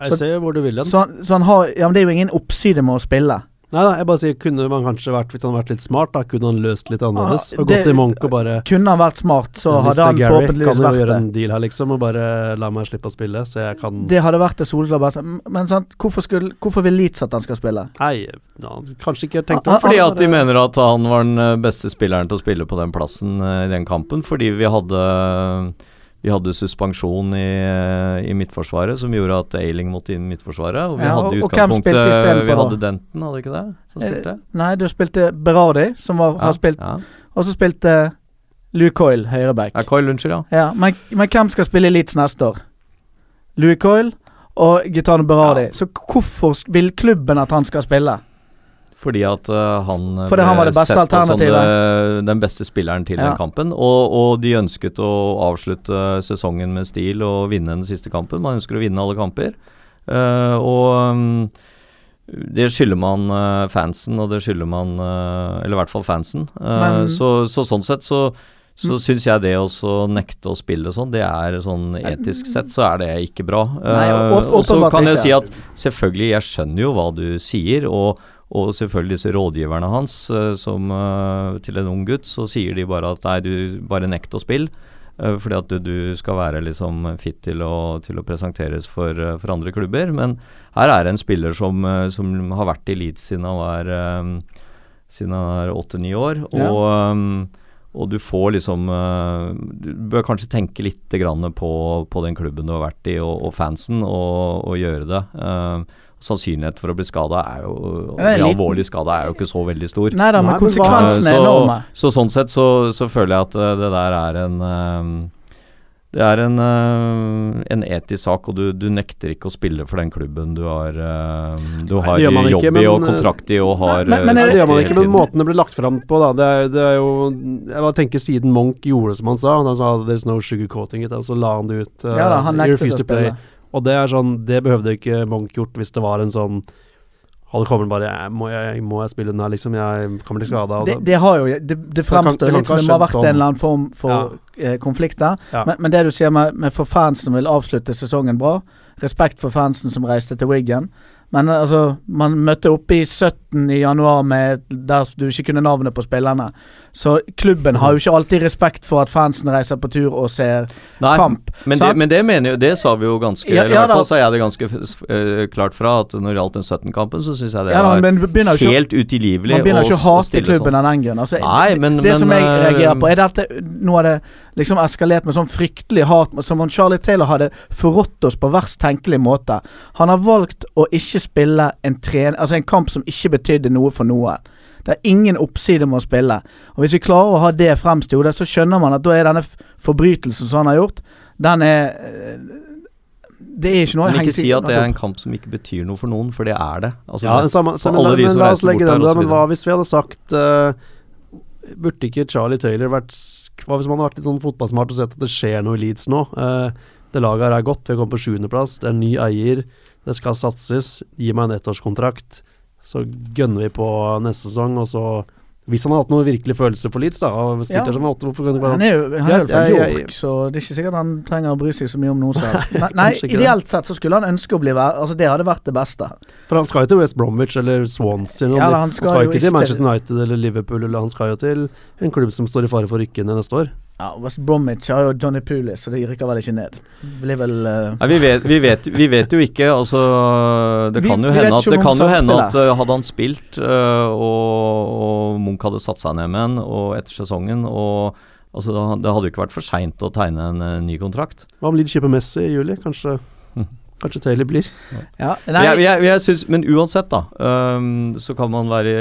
jeg ser hvor du vil den. Så, så han har Ja, men det er jo ingen oppside med å spille. Nei da, jeg bare sier kunne man kanskje vært Hvis han vært litt smart, da kunne han løst litt annerledes. Ah, og det- gått til Monk og bare Kunne han vært smart, så hadde han Gary forhåpentligvis kan jo gjøre en deal her, liksom, og bare la meg slippe å spille, så jeg kan Det hadde vært det soleklare beste. Men sant, hvorfor, skulle, hvorfor vil Leeds at han skal spille? Nei, ja, kanskje ikke tenkt Ah, Fordi at de mener at han var den eh, beste spilleren til å spille på den plassen eh, i den kampen. Fordi vi hadde Vi hadde suspensjon i, eh, i Midtforsvaret som gjorde at Ailing måtte inn i Midtforsvaret. Og vi Ja, hadde i utgangspunktet og istedenfor Vi hadde Denton, hadde ikke det? Som Eh, spilte? Nei, du spilte Berardi, som var, har spilt ja. Og så spilte Louis Coyle, høyreback. ja, Coyle, unnskyld, ja. Ja, men, men hvem skal spille i Leeds neste år? Louis Coyle og Gitano Berardi. Ja. Så hvorfor vil klubben at han skal spille? Fordi at uh, han eh, Fordi han var det beste alternativet. det- den beste spilleren til Ja. den kampen. Og, og de ønsket å avslutte sesongen med stil og vinne den siste kampen. Man ønsker å vinne alle kamper. Uh, og um, det skylder man uh, fansen, og det skylder man eh, Eller i hvert fall fansen. Eh, Men- så, så sånn sett så så Mm. syns jeg det å nekte å spille sånn, det er sånn etisk sett så er det ikke bra. Nei, og, og, og så kan jeg ikke. si at selvfølgelig, jeg skjønner jo hva du sier, og, og selvfølgelig disse rådgiverne hans, eh, som eh, til en ung gutt, så sier de bare at nei, du bare nekt å spille. eh, fordi at du, du skal være liksom fit til å, til å presenteres for, for andre klubber. Men her er det en spiller som, som har vært i Leeds siden han var Siden han er åtte-ni år. Og, Ja. og du får liksom Du bør kanskje tenke litt grann på, på den klubben du har vært i, og, og fansen, og, og gjøre det. Sannsynlighet for å bli skada er jo det er bli alvorlig skada er jo ikke så veldig stor. Nei da, men men konsekvensene er enorme. Så, så sånn sett så, så føler jeg at eh, det der er en eh, Det er en, eh, en etisk sak, og du, du nekter ikke å spille for den klubben du har, du har det jobb ikke, i og kontrakt i og har men- men Nei, er eh, det gjør man ikke, men måten det ble lagt fram på, da. Det er, det er jo Jeg bare tenker siden Monk gjorde som han sa. Han sa 'there's no sugarcoating it', og så la han det ut. uh, Ja da, han nektet å spille. Og det er sånn Det behøvde ikke Monk gjort hvis det var en sånn Hadde kommet bare jeg, må, jeg, 'Må jeg spille den her, liksom? Jeg kommer til skade. Det, det har jo Det, det fremstår litt som det må ha vært vært en sånn. eller annen form for eh, konflikter. Ja. Men, men det du sier med, med for fansen vil avslutte sesongen bra, respekt for fansen som reiste til Wiggen. Men altså, man møtte opp i 17 i januar med, der du ikke kunne navnet på spillerne. Så klubben har jo ikke alltid respekt for at fansen reiser på tur og ser Nei, kamp. Men det, men det mener jo Det sa vi jo ganske Ja, Eller i ja hvert fall sa jeg det ganske eh, klart fra, at når det gjaldt den 17-kampen, så syns jeg det Ja, da, var men ikke, helt utilgivelig man begynner ikke å hate klubben sånn. av den grunn. Altså, Nei, men- det som jeg eh, reagerer på, er dette Nå har det liksom eskalert med sånn fryktelig hat, som om Charlie Taylor hadde forrådt oss på verst tenkelig måte. Han har valgt å ikke spille en, tren, altså en kamp som ikke betydde noe for noen. Det er ingen oppside med å spille. Og Hvis vi klarer å ha det fremst i hodet, så skjønner man at da er denne forbrytelsen som han har gjort, den er eh, Det er ikke noe å Men ikke si at det er en kamp som ikke betyr noe for noen, for det er det. Altså, Ja, det- samme, samme, men, alle de men som la oss legge den der Men hva hvis vi hadde sagt uh, Burde ikke Charlie Taylor vært Hva hvis man hadde vært litt sånn fotballsmart og sett at det skjer noe i Leeds nå? Uh, det laget her er godt, vi har kommet på sjuendeplass, det er en ny eier, det skal satses. Gi meg en ettårskontrakt, så gønner vi på neste sesong, og så Hvis han har hatt noen virkelig følelse for Leeds, da, og Ja. som en åtte, hvorfor ikke Han er jo han er fra York, så det er ikke sikkert han trenger å bry seg så mye om noe som helst. (laughs) Nei, nei det. ideelt sett så skulle han ønske å bli. Altså, det hadde vært det beste. For han skal jo til West Bromwich eller Swansea. eller Ja, han skal han skal jo ikke til- Manchester United eller Liverpool, eller han skal jo til en klubb som står i fare for å rykke ned neste år. Ja, West Bromwich har jo Johnny Pulis, så de rykker vel ikke ned. Blir vel uh... Nei, vi, vet, vi, vet, vi vet jo ikke. Altså, det kan vi jo hende at, det kan jo hende at uh, hadde han spilt uh, og, og Munch hadde satt seg ned med en og etter sesongen og altså, Det hadde jo ikke vært for seint å tegne en uh, ny kontrakt. Hva om Leeds kjøper Messi i juli? Kanskje, Mhm. kanskje Taylor blir? Ja, nei, Jeg, jeg, jeg synes, men uansett, da, um, så kan man være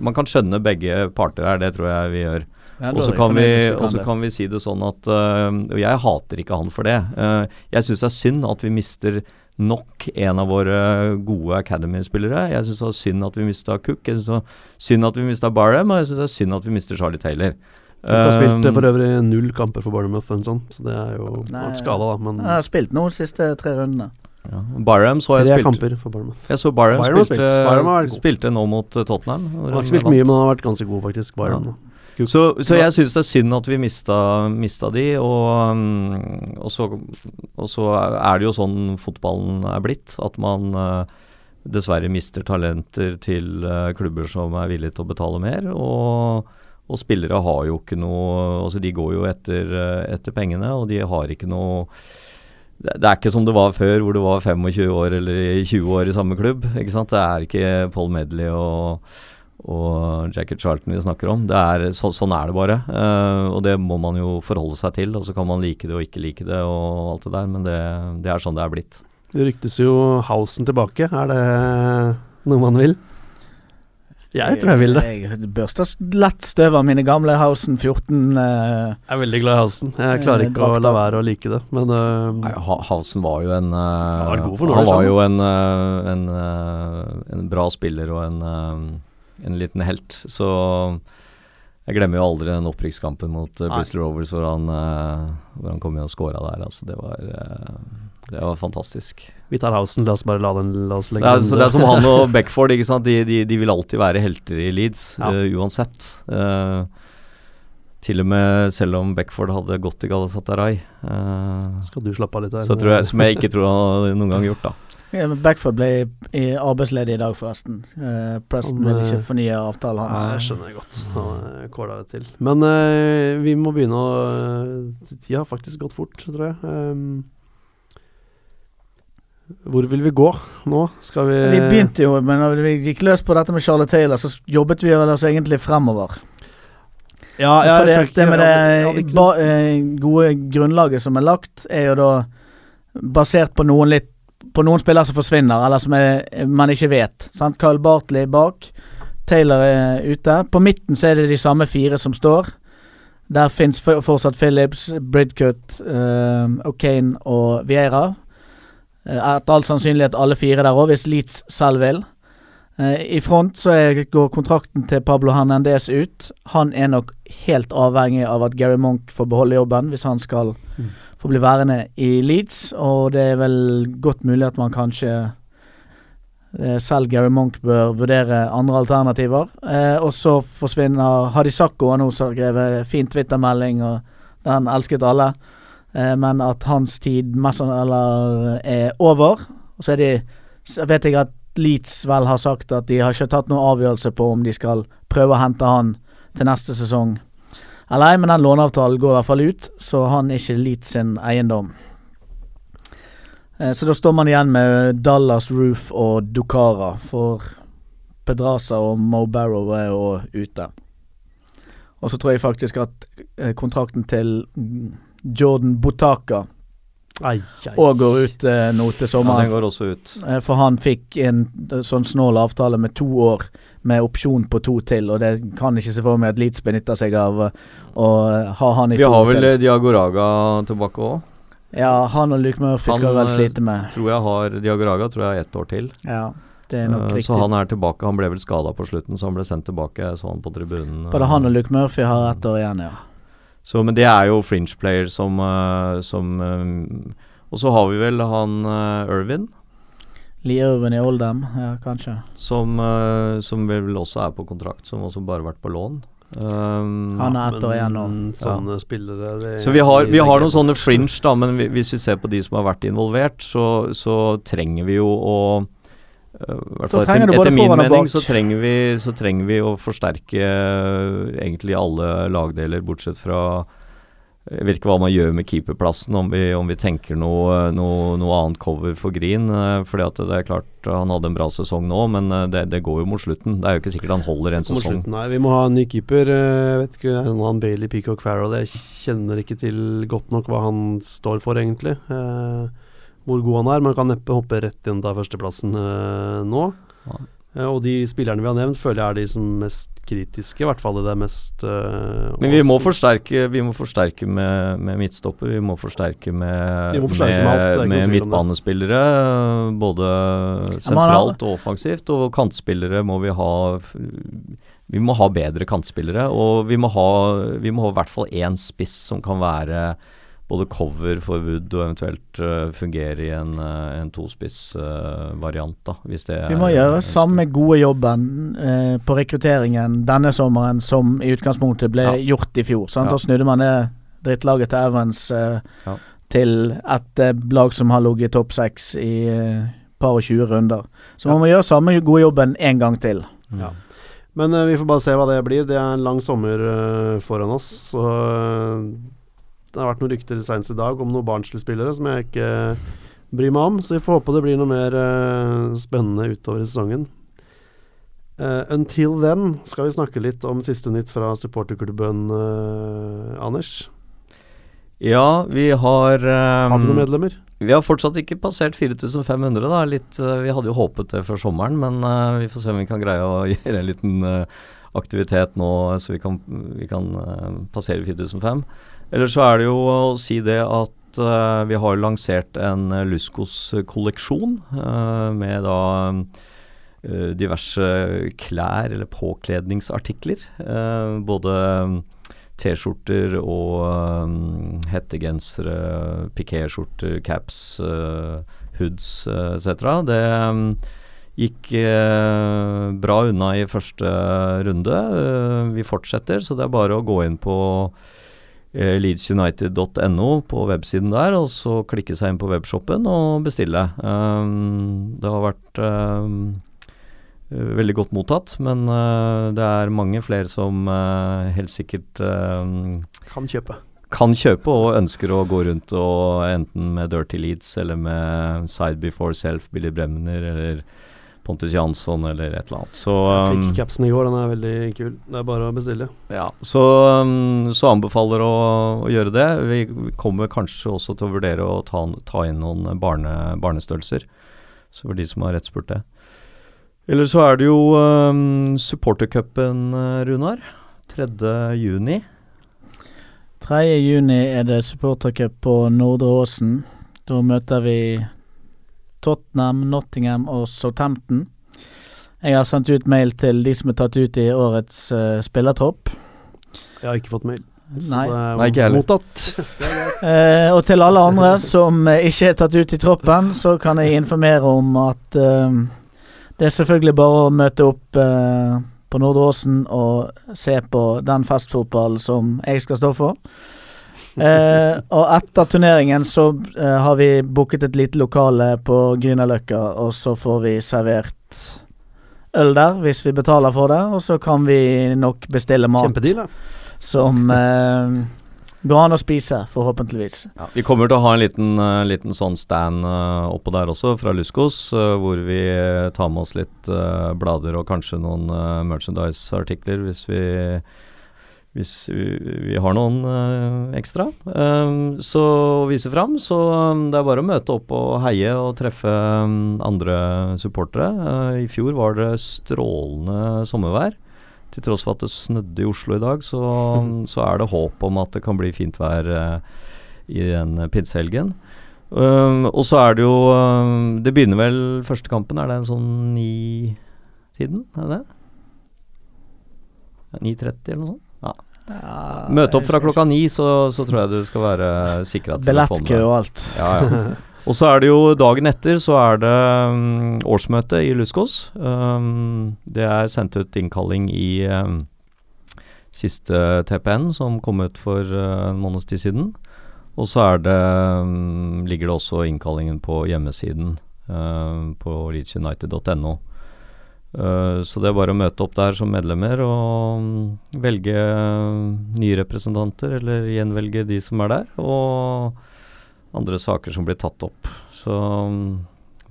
Man kan skjønne begge parter her, det tror jeg vi gjør. Og så kan, kan, kan vi si det sånn at øh, Og jeg hater ikke han for det. Uh, jeg syns det er synd at vi mister nok en av våre gode Academy-spillere. Jeg syns det er synd at vi mista Cook. Jeg syns det er synd at vi mista Barham, og jeg syns det er synd at vi mister Charlie Taylor. Cook har spilt eh, Um, for øvrig null kamper for Bournemouth for en sånn, så det er jo Nei, skada, da. Men Jeg har spilt noen de siste tre rundene. ja. Barham så jeg spilte kamper for Bournemouth. Jeg så Barham, Byram spilte. Byram god. spilte nå mot Tottenham. Han har ikke spilt mye, men han har vært ganske god, faktisk. Byram, Ja. Så, så jeg syns det er synd at vi mista, mista de, og, um, og, så, og så er det jo sånn fotballen er blitt, at man uh, dessverre mister talenter til uh, klubber som er villige til å betale mer. Og, og spillere har jo ikke noe Altså de går jo etter, uh, etter pengene, og de har ikke noe det det er ikke som det var før, hvor det var 25 år eller 20 år i samme klubb. ikke sant? Det er ikke Paul Medley og og Jacket Charlton vi snakker om. Det er, så, sånn er det bare. eh, og det må man jo forholde seg til. Og så kan man like det og ikke like det og alt det der, men det, det er sånn det er blitt. Det ryktes jo Hausen tilbake. Er det noe man vil? Jeg tror jeg vil det. Jeg børster lett støv av mine gamle Hausen 14 Uh, Jeg er veldig glad i Hausen. Jeg klarer Eh, ikke å la være å like det, men uh, Nei, Ha- Hausen var jo en uh, Han var Han var jo en, eh, en, eh, en bra spiller og en, eh, en liten helt. Så jeg glemmer jo aldri den opprykkskampen mot uh, Bristol Rovers hvor han, uh, hvor han kom inn og scora der. Altså, det var uh, det var fantastisk. vi tar Hausen. La oss bare la den La oss Det er, så det er som han og (laughs) Beckford. Ikke sant? De, de, de vil alltid være helter i Leeds, Ja. uansett. Til og med selv om Beckford hadde gått i Galatasaray, Skal du slappe av litt her? så jeg, som jeg ikke tror han noen gang gjort, da. Backford ble i arbeidsledig i dag, forresten. Eh, Preston vil eh, ikke fornye avtalen Ja, hans. jeg skjønner jeg godt. Han kåla det til. Men øh, vi må begynne å øh, Tida har faktisk gått fort, tror jeg. Um, hvor vil vi gå nå? Skal vi Vi begynte jo, men når vi gikk løs på dette med Charlotte Taylor, så jobbet vi oss egentlig fremover. Ja, ja For det, det med det hadde ba, eh, gode grunnlaget som er lagt, er jo da basert på noen litt På noen spillere som forsvinner, eller som er, man ikke vet. Sant? Carl Bartley bak. Taylor er ute. På midten så er det de samme fire som står. Der fins fortsatt Phillips, Bridcut, uh, O'Kane og Vieira. Eh, Etter all sannsynlighet alle fire der òg, hvis Leeds selv vil. Uh, I front så er, går kontrakten til Pablo Hernandez ut. Han er nok helt avhengig av at Gary Monk får beholde jobben hvis han skal Mm. Få bli værende i Leeds, og det er vel godt mulig at man kanskje eh, selv Gary Monk bør vurdere andre alternativer. Eh, og så forsvinner Hadisako, har nå skrevet fin Twitter-melding, og den elsket alle. Eh, men at hans tid mest eller er over. Og så er de så vet jeg at Leeds vel har sagt at de har ikke tatt noen avgjørelse på om de skal prøve å hente han til neste sesong. Eller ei, men den låneavtalen går i hvert fall ut, så han er ikke Leeds sin eiendom. Eh, Så da står man igjen med Dallas, Roof og Dukara, for Pedraza og Mo Barrow er jo ute. Og så tror jeg faktisk at eh, kontrakten til Jordan Botaka Ai, ai. Og går ut eh, nå til Ja, sommeren. den går også ut. Eh, For han fikk en eh, sånn snål avtale med to år med opsjon på to til, og det kan ikke se for meg at Leeds benytter seg av eh, å ha han i Vi to har vel til. Diagoraga tilbake òg. Ja, han og Luke Murphy Han, skal vel slite med. Tror jeg har Diagoraga tror jeg har ett år til. Ja, det nok riktig. så han er tilbake. Han ble vel skada på slutten, så han ble sendt tilbake. Så han på tribunen. Både han og Luke Murphy har ett år igjen, ja. Så, men det er jo fringe player som, eh, som eh, Og så har vi vel han uh, Irvin, Lee Irvin i Oldham, ja, kanskje. som, eh, som vel også er på kontrakt, som også bare har vært på lån. Um, Han er ett år igjen nå. Sånne ja. spillere det- Så vi har, vi har noen sånne fringe, da, men vi- hvis vi ser på de som har vært involvert, så, så trenger vi jo å Eh, hvert fall etter, etter min mening så trenger, vi, så trenger vi å forsterke eh, egentlig alle lagdeler, bortsett fra Jeg vet ikke hva man gjør med keeperplassen, om vi, om vi tenker noe, noe, noe annet cover for Green. eh, fordi at det er klart han hadde en bra sesong nå, men eh, det, det går jo mot slutten. Det er jo ikke sikkert han holder en sesong. slutten, Nei, vi må ha en ny keeper. eh, Jeg vet ikke, han Bailey Peacock Farrell. Jeg kjenner ikke til godt nok hva han står for, egentlig. Eh, hvor god han er. Man kan neppe hoppe rett inn til førsteplassen eh, nå. Ja. Eh, og de spillerne vi har nevnt, føler jeg er de som mest kritiske, i hvert fall i det mest eh, Men vi må forsterke, vi må forsterke med, med midtstopper. Vi må forsterke med, må forsterke med alt, er med, om det. midtbanespillere. Både sentralt og offensivt. Og kantspillere må vi ha Vi må ha bedre kantspillere. Og vi må ha, vi må ha i hvert fall én spiss som kan være både cover for Wood og eventuelt uh, fungere i en, uh, en tospiss-variant, da. Hvis det Vi må er gjøre samme gode jobben uh, på rekrutteringen denne sommeren som i utgangspunktet ble Ja. gjort i fjor. Sant? Ja. Da snudde man det drittlaget til Evans eh, Ja. til et eh, lag som har ligget topp seks i uh, par og 20 runder. Så man må gjøre samme gode jobben en gang til. Ja. Men eh, vi får bare se hva det blir. Det er en lang sommer eh, foran oss. Så eh, det har vært noen rykter senest i dag om noen Barnsley-spillere som jeg ikke bryr meg om. Så vi får håpe det blir noe mer uh, spennende utover i sesongen. Uh, until then skal vi snakke litt om siste nytt fra supporterklubben, uh, Anders. Ja, vi har Har vi um, noen medlemmer? Vi har fortsatt ikke passert 4500, da. Litt, vi hadde jo håpet det før sommeren, men uh, vi får se om vi kan greie å (laughs) gjøre en liten uh, aktivitet nå, så vi kan, vi kan uh, passere 4005. Ellers så er det jo å si det at uh, vi har lansert en uh, Luskos-kolleksjon uh, med da eh, diverse klær eller påkledningsartikler. eh, både T-skjorter og hettegensere, pikéskjorter, caps, hoods etc. Det um, gikk bra unna i første runde. Vi fortsetter, så det er bare å gå inn på leedsunited.no på websiden der, og så klikke seg inn på webshoppen og bestille. Um, det har vært um, eh, veldig godt mottatt, men eh, det er mange flere som eh, helt sikkert eh, Kan kjøpe. kan kjøpe og ønsker å gå rundt og enten med Dirty Leeds eller med Side Before Self, Billy Bremner eller Pontus Jansson eller et eller annet. Så, Jeg um, fikk capsen i går, den er veldig kul. Det er bare å bestille. ja, så, um, så anbefaler å, å gjøre det. Vi kommer kanskje også til å vurdere å ta, ta inn noen barne, barnestørrelser. Så for de som har rettspurt det. Eller så er det jo um, supportercupen, uh, Runar. 3. juni. 3. juni er det supportercup på Nordre Åsen. Da møter vi Tottenham, Nottingham og Southampton. Jeg har sendt ut mail til de som er tatt ut i årets uh, spillertropp. Jeg har ikke fått mail. Nei. det Nei, ikke heller. mottatt. (laughs) Eh, og til alle andre som eh, ikke er tatt ut i troppen, så kan jeg informere om at eh, det er selvfølgelig bare å møte opp eh, på Nordre Åsen og se på den festfotballen som jeg skal stå for. Eh, og etter turneringen så eh, har vi booket et lite lokale på Grünerløkka, og så får vi servert øl der hvis vi betaler for det, og så kan vi nok bestille mat Kjempedeal, da. som eh, går an å spise, forhåpentligvis. Ja, vi kommer til å ha en liten, uh, liten sånn stand uh, oppå der også, fra Luskos, uh, hvor vi tar med oss litt blader og kanskje noen merchandise-artikler hvis vi hvis vi, har noen eh, ekstra. Um, så å vise fram, så um, det er bare å møte opp og heie og treffe um, andre supportere. Eh, I fjor var det strålende sommervær. Til tross for at det snødde i Oslo i dag, så, (laughs) så er det håp om at det kan bli fint vær eh, i den pinsehelgen. Og så er det jo Det begynner vel første kampen, er det en sånn ni-tiden? Er det det? 9.30 eller noe sånt? Ja, Møte opp fra klokka ni, så, så tror jeg du skal være sikra til Billettkø og alt. Ja, ja. (laughs) Og så er det jo dagen etter så er det um, årsmøte i Luskos. Um, det er sendt ut innkalling i um, siste TPN som kom ut for uh, en måneds tid siden. Og så er det, um, ligger det også innkallingen på hjemmesiden eh, på leedsunited.no. Eh, så det er bare å møte opp der som medlemmer og mm, velge nye representanter, eller gjenvelge de som er der, og andre saker som blir tatt opp. Så mm,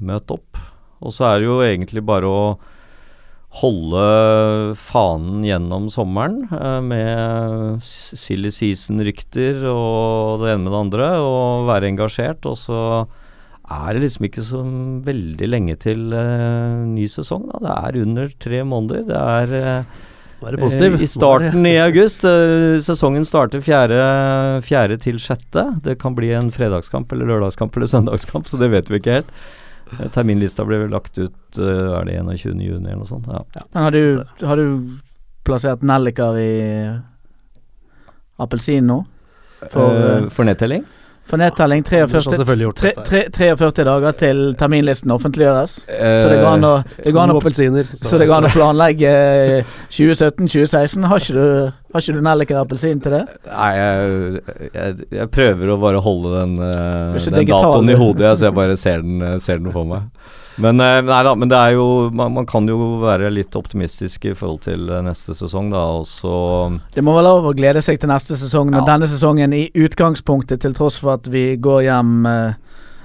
møt opp. Og så er det jo egentlig bare å holde fanen gjennom sommeren eh, med silly season-rykter og det ene med det andre, og være engasjert. Og så er det liksom ikke så veldig lenge til uh, ny sesong. Da. Det er under tre måneder. Det er uh, Nå er det positiv. eh, I starten i august. sesongen starter fjerde, fjerde til 6. Det kan bli en fredagskamp eller lørdagskamp eller søndagskamp, så det vet vi ikke helt. Terminlista ble vel lagt ut Er det 21. juni eller noe sånt? Ja. Men har du, har du plassert nelliker i appelsin nå? For, eh, for nedtelling? For nedtelling Anders har 43, selvfølgelig gjort tre, dette. tre, 43 dager til terminlisten offentliggjøres. Så det går an å, går an å, så det går an å planlegge 2017-2016. Har ikke du, har ikke du nelliker appelsin til det? Nei, jeg, jeg, jeg prøver å bare holde den, eh, den datoen i hodet, så jeg bare ser den, eh, ser den for meg. Men, eh, nei da, men det er jo man, man kan jo være litt optimistisk i forhold til eh, neste sesong, da. Og Det må være lov å glede seg til neste sesong, når Ja. denne sesongen i utgangspunktet, til tross for at vi går hjem eh,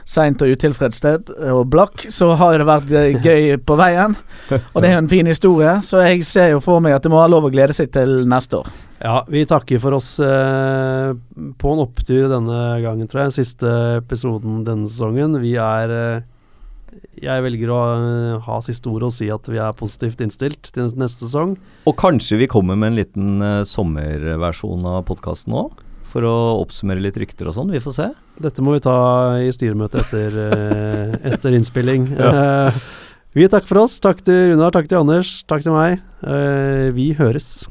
seint og utilfredssted og blakk, så har det vært eh, gøy (laughs) på veien. Og det er jo en fin historie, så jeg ser jo for meg at det må være lov å glede seg til neste år. Ja, vi takker for oss eh, på en opptur denne gangen, tror jeg. Siste episoden denne sesongen. Vi er eh, Jeg velger å eh, ha siste ord og si at vi er positivt innstilt til neste sesong. Og kanskje vi kommer med en liten eh, sommerversjon av podkasten òg? For å oppsummere litt rykter og sånn. Vi får se. Dette må vi ta i styremøte etter, eh, (laughs) etter innspilling. Eh, vi takker for oss. Takk til Runar, takk til Anders, takk til meg. Vi høres.